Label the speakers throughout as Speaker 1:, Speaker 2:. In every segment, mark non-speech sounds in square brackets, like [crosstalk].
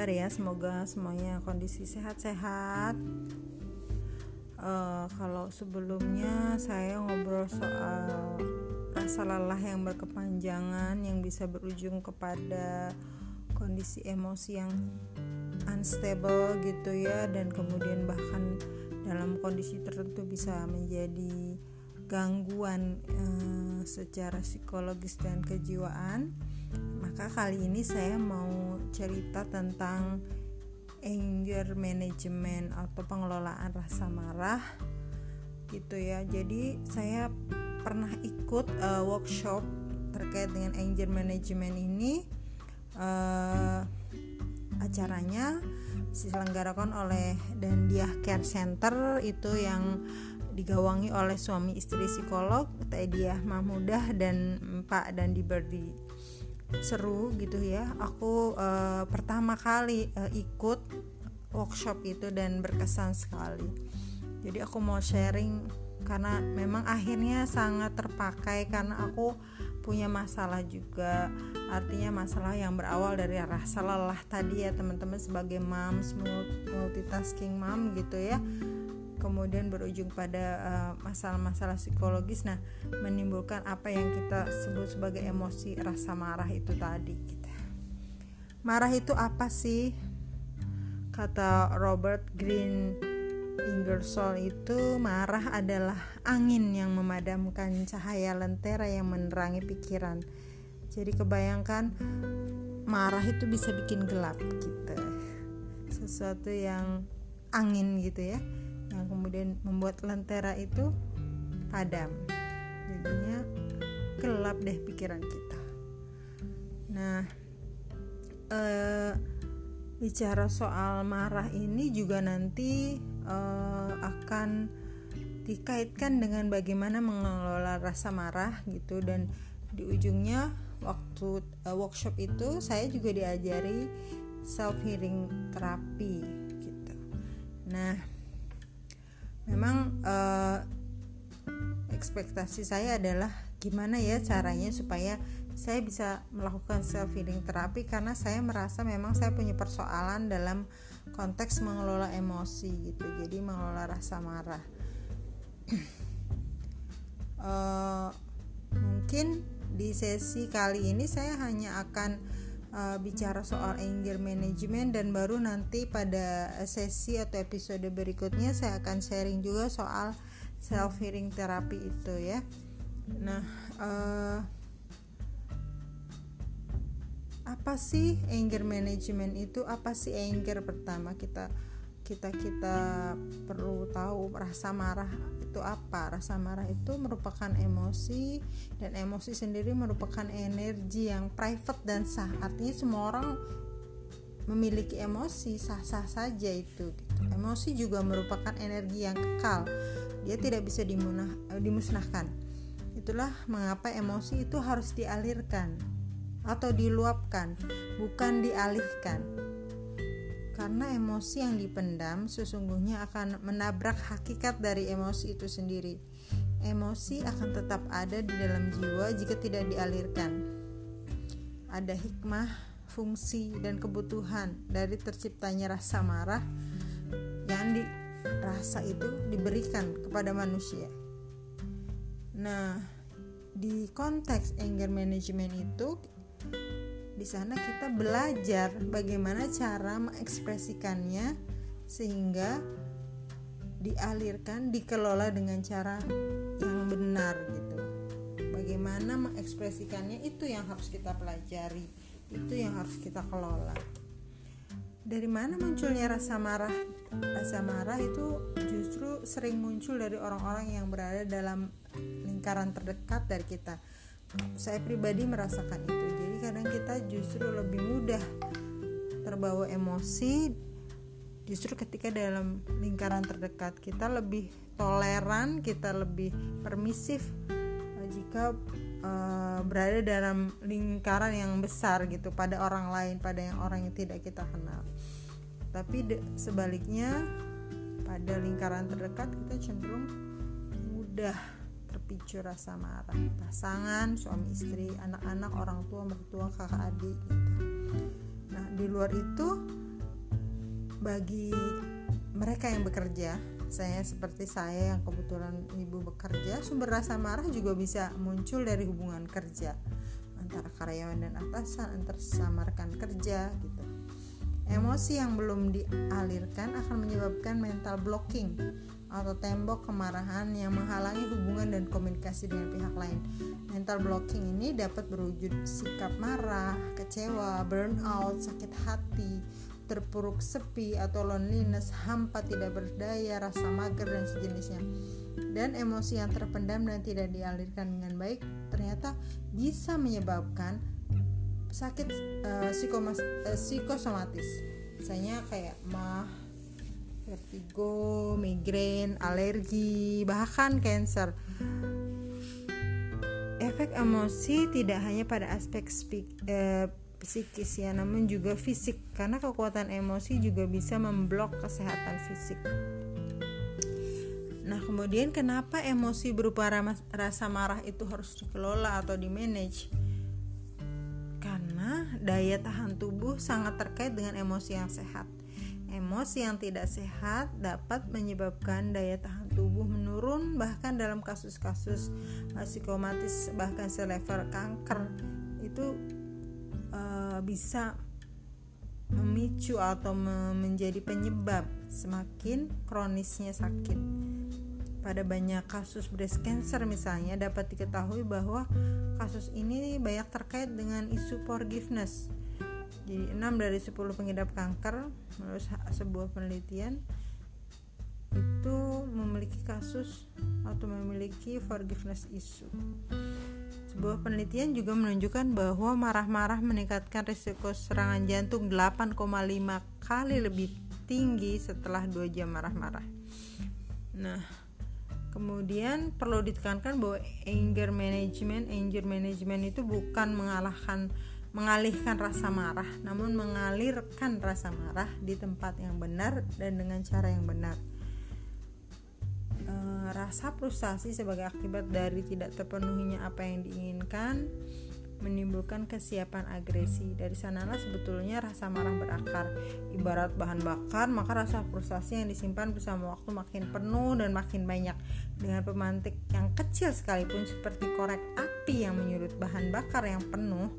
Speaker 1: kabar ya? Semoga semuanya kondisi sehat-sehat. Uh, kalau sebelumnya saya ngobrol soal rasa lelah yang berkepanjangan yang bisa berujung kepada kondisi emosi yang unstable gitu ya dan kemudian bahkan dalam kondisi tertentu bisa menjadi gangguan uh, secara psikologis dan kejiwaan maka kali ini saya mau cerita tentang anger management atau pengelolaan rasa marah gitu ya. Jadi saya pernah ikut uh, workshop terkait dengan anger management ini uh, acaranya diselenggarakan oleh Dandia Care Center itu yang digawangi oleh suami istri psikolog Tediah Mahmudah dan Pak Dandi Berdi seru gitu ya. Aku uh, pertama kali uh, ikut workshop itu dan berkesan sekali. Jadi aku mau sharing karena memang akhirnya sangat terpakai karena aku punya masalah juga. Artinya masalah yang berawal dari rasa lelah tadi ya teman-teman sebagai moms multitasking mom gitu ya kemudian berujung pada eh, masalah-masalah uh, psikologis. Nah menimbulkan apa yang kita sebut sebagai emosi rasa marah itu tadi gitu. marah itu apa sih? Kata Robert Green Ingersoll itu marah adalah angin yang memadamkan cahaya lentera yang menerangi pikiran. Jadi kebayangkan marah itu bisa bikin gelap gitu. Sesuatu yang angin gitu ya yang kemudian membuat lentera itu padam. Jadinya gelap deh pikiran kita. Nah eh, bicara soal marah ini juga nanti eh, akan dikaitkan dengan bagaimana mengelola rasa marah gitu. Dan di ujungnya waktu uh, workshop itu saya juga diajari self healing terapi gitu. Nah, memang uh, ekspektasi saya adalah gimana ya caranya supaya saya bisa melakukan self healing terapi karena saya merasa memang saya punya persoalan dalam konteks mengelola emosi gitu jadi mengelola rasa marah. Uh, [clears throat] mungkin di sesi kali ini saya hanya akan uh, bicara soal anger management dan baru nanti pada sesi atau episode berikutnya saya akan sharing juga soal self healing terapi itu ya. Nah, uh, apa sih anger management itu? Apa sih anger pertama kita kita kita perlu tahu rasa marah itu apa. Rasa marah itu merupakan emosi dan emosi sendiri merupakan energi yang private dan sah. Artinya semua orang memiliki emosi sah-sah saja itu. Gitu. emosi juga merupakan energi yang kekal. Dia tidak bisa dimunah, dimusnahkan. Itulah mengapa emosi itu harus dialirkan atau diluapkan bukan dialihkan karena emosi yang dipendam sesungguhnya akan menabrak hakikat dari emosi itu sendiri. Emosi akan tetap ada di dalam jiwa jika tidak dialirkan. Ada hikmah, fungsi, dan kebutuhan dari terciptanya rasa marah yang di rasa itu diberikan kepada manusia. Nah, di konteks anger management itu di sana kita belajar bagaimana cara mengekspresikannya sehingga dialirkan, dikelola dengan cara yang benar gitu. Bagaimana mengekspresikannya itu yang harus kita pelajari, itu yang harus kita kelola. Dari mana munculnya rasa marah? Rasa marah itu justru sering muncul dari orang-orang yang berada dalam lingkaran terdekat dari kita. Saya pribadi merasakan itu kadang kita justru lebih mudah terbawa emosi justru ketika dalam lingkaran terdekat. Kita lebih toleran kita lebih permisif uh, jika uh, berada dalam lingkaran yang besar gitu pada orang lain pada yang orang yang tidak kita kenal. Tapi sebaliknya pada lingkaran terdekat kita cenderung mudah terpicu rasa marah. Pasangan suami istri anak-anak orang tua mertua kakak adik gitu. Nah di luar itu bagi mereka yang bekerja saya seperti saya yang kebetulan ibu bekerja sumber rasa marah juga bisa muncul dari hubungan kerja. Antara karyawan dan atasan antar sesama rekan kerja gitu emosi yang belum dialirkan akan menyebabkan mental blocking atau tembok kemarahan yang menghalangi hubungan dan komunikasi dengan pihak lain. Mental blocking ini dapat berwujud sikap marah, kecewa, burnout, sakit hati, terpuruk sepi atau loneliness, hampa tidak berdaya, rasa mager dan sejenisnya. Dan emosi yang terpendam dan tidak dialirkan dengan baik ternyata bisa menyebabkan sakit uh, psikomas, uh, psikosomatis. Misalnya kayak mah, vertigo, migrain, alergi, bahkan cancer. Efek emosi tidak hanya pada aspek speak, uh, psikis ya namun juga fisik karena kekuatan emosi juga bisa memblok kesehatan fisik nah kemudian kenapa emosi berupa rasa marah itu harus dikelola atau di manage karena daya tahan tubuh sangat terkait dengan emosi yang sehat emosi yang tidak sehat dapat menyebabkan daya tahan tubuh menurun bahkan dalam kasus-kasus psikomatis bahkan selevel kanker itu uh, bisa memicu atau menjadi penyebab semakin kronisnya sakit. Pada banyak kasus breast cancer misalnya dapat diketahui bahwa kasus ini banyak terkait dengan isu forgiveness. Jadi 6 dari 10 pengidap kanker menurut sebuah penelitian itu memiliki kasus atau memiliki forgiveness issue. Sebuah penelitian juga menunjukkan bahwa marah-marah meningkatkan risiko serangan jantung 8,5 kali lebih tinggi setelah 2 jam marah-marah. Nah, kemudian perlu ditekankan bahwa anger management, anger management itu bukan mengalahkan mengalihkan rasa marah, namun mengalirkan rasa marah di tempat yang benar dan dengan cara yang benar. Rasa frustasi sebagai akibat dari tidak terpenuhinya apa yang diinginkan menimbulkan kesiapan agresi. Dari sanalah sebetulnya rasa marah berakar. Ibarat bahan bakar, maka rasa frustasi yang disimpan bersama waktu makin penuh dan makin banyak. Dengan pemantik yang kecil sekalipun seperti korek api yang menyulut bahan bakar yang penuh,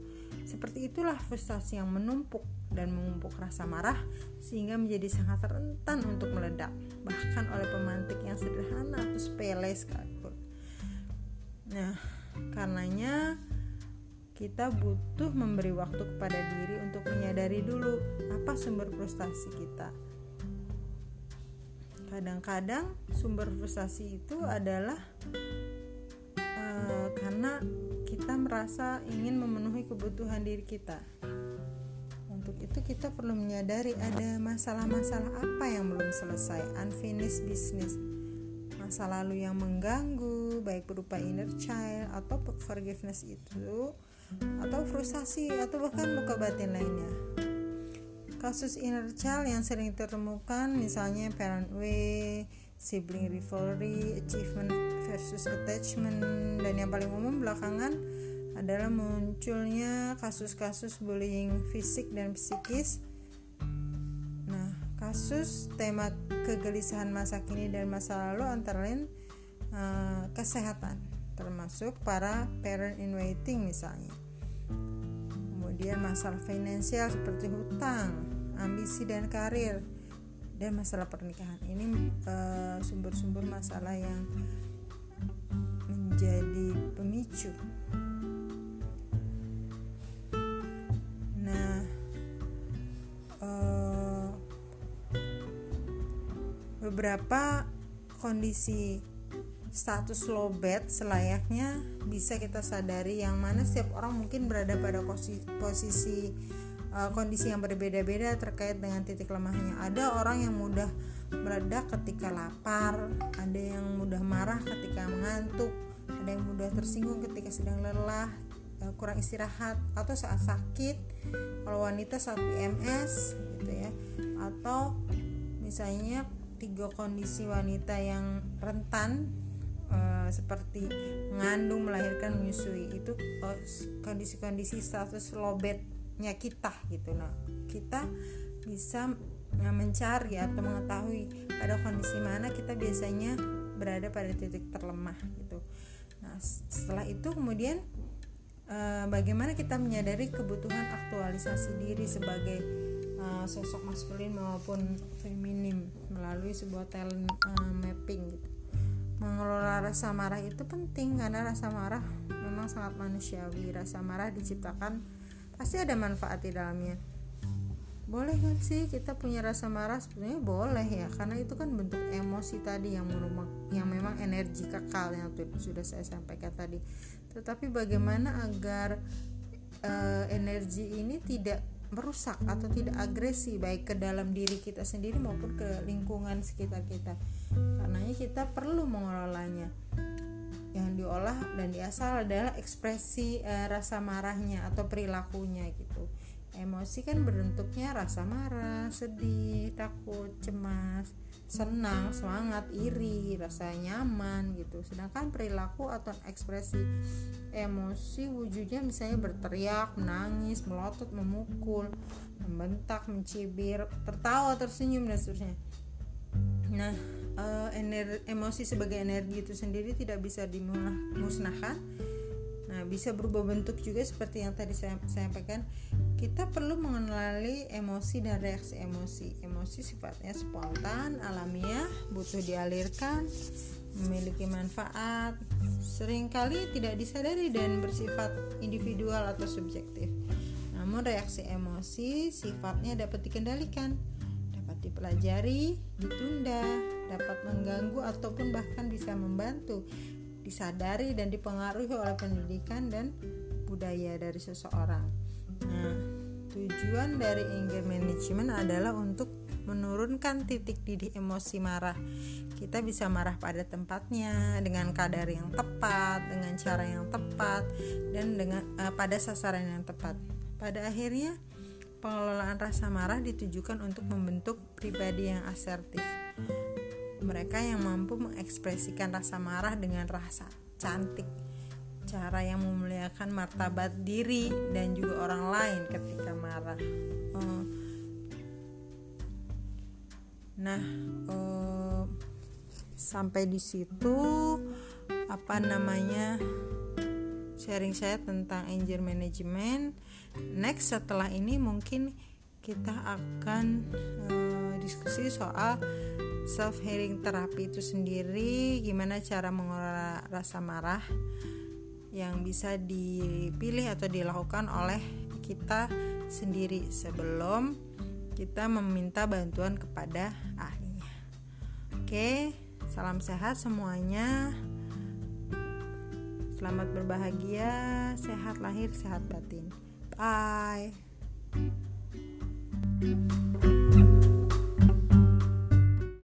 Speaker 1: seperti itulah frustasi yang menumpuk dan mengumpuk rasa marah sehingga menjadi sangat rentan untuk meledak bahkan oleh pemantik yang sederhana atau sepele sekalipun. Nah, karenanya kita butuh memberi waktu kepada diri untuk menyadari dulu apa sumber frustasi kita. Kadang-kadang sumber frustasi itu adalah uh, karena kita merasa ingin memenuhi kebutuhan diri kita untuk itu kita perlu menyadari ada masalah-masalah apa yang belum selesai unfinished business masa lalu yang mengganggu baik berupa inner child atau forgiveness itu atau frustasi atau bahkan luka batin lainnya kasus inner child yang sering ditemukan misalnya parent way sibling rivalry achievement versus attachment dan yang paling umum belakangan adalah munculnya kasus-kasus bullying fisik dan psikis. Nah, kasus tema kegelisahan masa kini dan masa lalu antara lain uh, kesehatan, termasuk para parent in waiting misalnya. Kemudian masalah finansial seperti hutang, ambisi dan karir, dan masalah pernikahan. Ini uh, sumber-sumber uh, masalah yang menjadi pemicu beberapa kondisi status low bed selayaknya bisa kita sadari yang mana setiap orang mungkin berada pada posisi, uh, kondisi yang berbeda-beda terkait dengan titik lemahnya. Ada orang yang mudah meledak ketika lapar, ada yang mudah marah ketika mengantuk, ada yang mudah tersinggung ketika sedang lelah, uh, kurang istirahat atau saat sakit. Kalau wanita saat PMS gitu ya. Atau misalnya tiga kondisi wanita yang rentan uh, seperti mengandung, melahirkan, menyusui itu eh, kondisi-kondisi status lobetnya kita gitu. Nah, kita bisa mencari atau mengetahui pada kondisi mana kita biasanya berada pada titik terlemah gitu. Nah, setelah itu kemudian eh, bagaimana kita menyadari kebutuhan aktualisasi diri sebagai eh, sosok maskulin maupun feminim melalui sebuah talent eh, mapping gitu. Mengelola rasa marah itu penting karena rasa marah memang sangat manusiawi. Rasa marah diciptakan pasti ada manfaat di dalamnya. Boleh kan sih kita punya rasa marah? Sebenarnya boleh ya karena itu kan bentuk emosi tadi yang merumak yang memang energi kekal yang sudah saya sampaikan tadi. Tetapi bagaimana agar uh, energi ini tidak merusak atau tidak agresi baik ke dalam diri kita sendiri maupun ke lingkungan sekitar kita. Karenanya kita perlu mengelolanya yang diolah dan diasal adalah ekspresi uh, rasa marahnya atau perilakunya gitu. Emosi kan bentuknya rasa marah, sedih, takut, cemas, senang, semangat, iri, rasa nyaman gitu. Sedangkan perilaku atau ekspresi emosi wujudnya misalnya berteriak, menangis, melotot, memukul, membentak, mencibir, tertawa, tersenyum dan seterusnya. Nah, uh, ener emosi sebagai energi itu sendiri tidak bisa dimusnahkan Nah, bisa berubah bentuk juga seperti yang tadi saya sampaikan. Kita perlu mengenali emosi dan reaksi emosi. Emosi sifatnya spontan, alamiah, butuh dialirkan, memiliki manfaat, sering kali tidak disadari dan bersifat individual atau subjektif. Namun reaksi emosi sifatnya dapat dikendalikan, dapat dipelajari, ditunda, dapat mengganggu ataupun bahkan bisa membantu disadari dan dipengaruhi oleh pendidikan dan budaya dari seseorang. Nah, tujuan dari anger management adalah untuk menurunkan titik didih emosi marah. Kita bisa marah pada tempatnya dengan kadar yang tepat, dengan cara yang tepat, dan dengan uh, pada sasaran yang tepat. Pada akhirnya, pengelolaan rasa marah ditujukan untuk membentuk pribadi yang asertif mereka yang mampu mengekspresikan rasa marah dengan rasa cantik cara yang memuliakan martabat diri dan juga orang lain ketika marah. Uh, nah uh, sampai di situ apa namanya sharing saya tentang anger management. Next setelah ini mungkin kita akan uh, diskusi soal self healing terapi itu sendiri. Gimana cara mengelola rasa marah yang bisa dipilih atau dilakukan oleh kita sendiri sebelum kita meminta bantuan kepada ahlinya. Oke, salam sehat semuanya. Selamat berbahagia, sehat lahir, sehat batin. Bye.